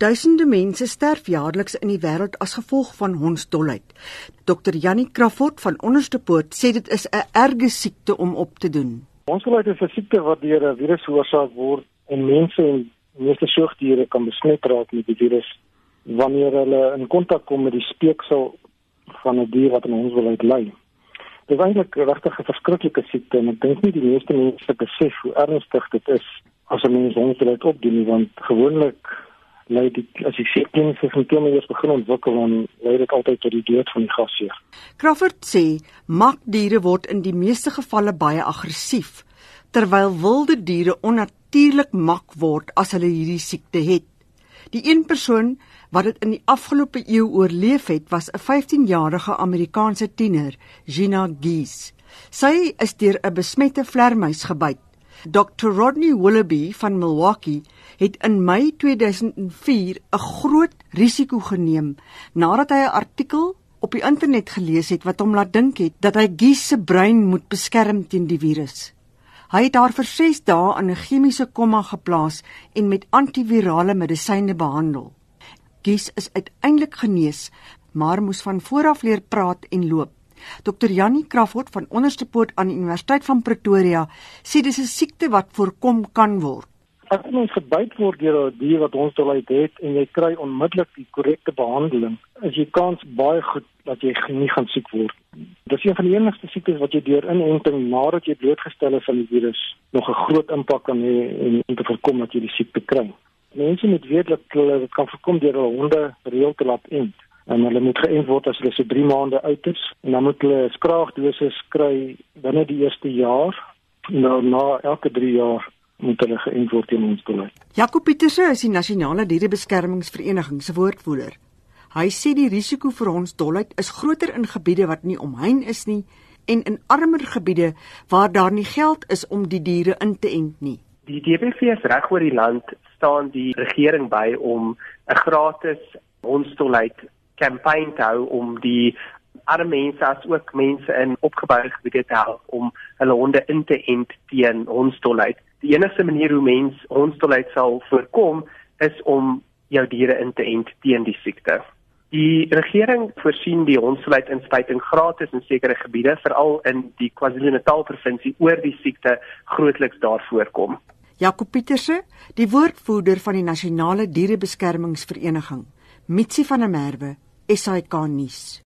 Duisende mense sterf jaarliks in die wêreld as gevolg van hondsdolheid. Dr. Jannie Crawford van Onderste Poort sê dit is 'n erge siekte om op te doen. Hondsdolheid is 'n siekte wat deur 'n virus veroorsaak word en mense en meeste soogdiere kan besmet raak met die virus wanneer hulle in kontak kom met die speeksel van 'n dier wat aan hondsdolheid ly. Dit is eintlik regtig 'n verskriklike siekte en ek dink nie die meeste mense besef hoe ernstig dit is as 'n mens hondsdolheid opdoen want gewoonlik lei dit as jy sien kliniese simptome eers begin ontwikkel dan lei dit altyd tot die dood van die gasheer. Crawford sê makdiere word in die meeste gevalle baie aggressief terwyl wilde diere onnatuurlik mak word as hulle hierdie siekte het. Die een persoon wat dit in die afgelope eeu oorleef het, was 'n 15-jarige Amerikaanse tiener, Gina Geese. Sy is deur 'n besmette vlermuis gebyt. Dr. Rodney Willoughby van Milwaukee het in Mei 2004 'n groot risiko geneem nadat hy 'n artikel op die internet gelees het wat hom laat dink het dat hy Gies se brein moet beskerm teen die virus. Hy het haar vir 6 dae in 'n chemiese komma geplaas en met antivirale medisyne behandel. Gies is uiteindelik genees, maar moes van voor af leer praat en loop. Dr Jannie Crawford van Onderste Poort aan die Universiteit van Pretoria sê dis 'n siekte wat voorkom kan word. As mens gebyt word deur 'n dier wat ons dolheid het en jy kry onmiddellik die korrekte behandeling, is jy kans baie goed dat jy nie gaan siek word. Dis een van die enigste siektes wat jy deur inenting nadat jy blootgestel is aan die virus nog 'n groot impak kan hê en om te voorkom dat jy die siekte kry. Mense moet weet dat hulle dit kan voorkom deur hulle honde reël te laat ent en hulle moet geënt word as hulle so 3 maande oud is en dan moet hulle skraagdosis kry binne die eerste jaar en dan na elke 3 jaar moet hulle geënt word teen hondsdolheid. Jaco Pieterse is die nasionale dierebeskermingsvereniging se woordvoerder. Hy sê die risiko vir hondsdolheid is groter in gebiede wat nie omheind is nie en in armer gebiede waar daar nie geld is om die diere in te ent nie. Die DBV is reg oor die land staan die regering by om 'n gratis hondsdolheid kampanje te hou om die arme mense as ook mense in opgeboude gebiede te help om hulle honde in te ent teen hondsdolheid. Die enigste manier hoe mens hondsdolheid sal voorkom is om jou diere in te ent teen die siekte. Die regering voorsien die hondsdolheid inspuiting gratis in sekere gebiede, veral in die KwaZulu-Natal provinsie oor die siekte grootliks daar voorkom. Jaco Pieterse, die woordvoerder van die Nasionale Dierebeskermingsvereniging, Mitsi van der Merwe, SAK nuus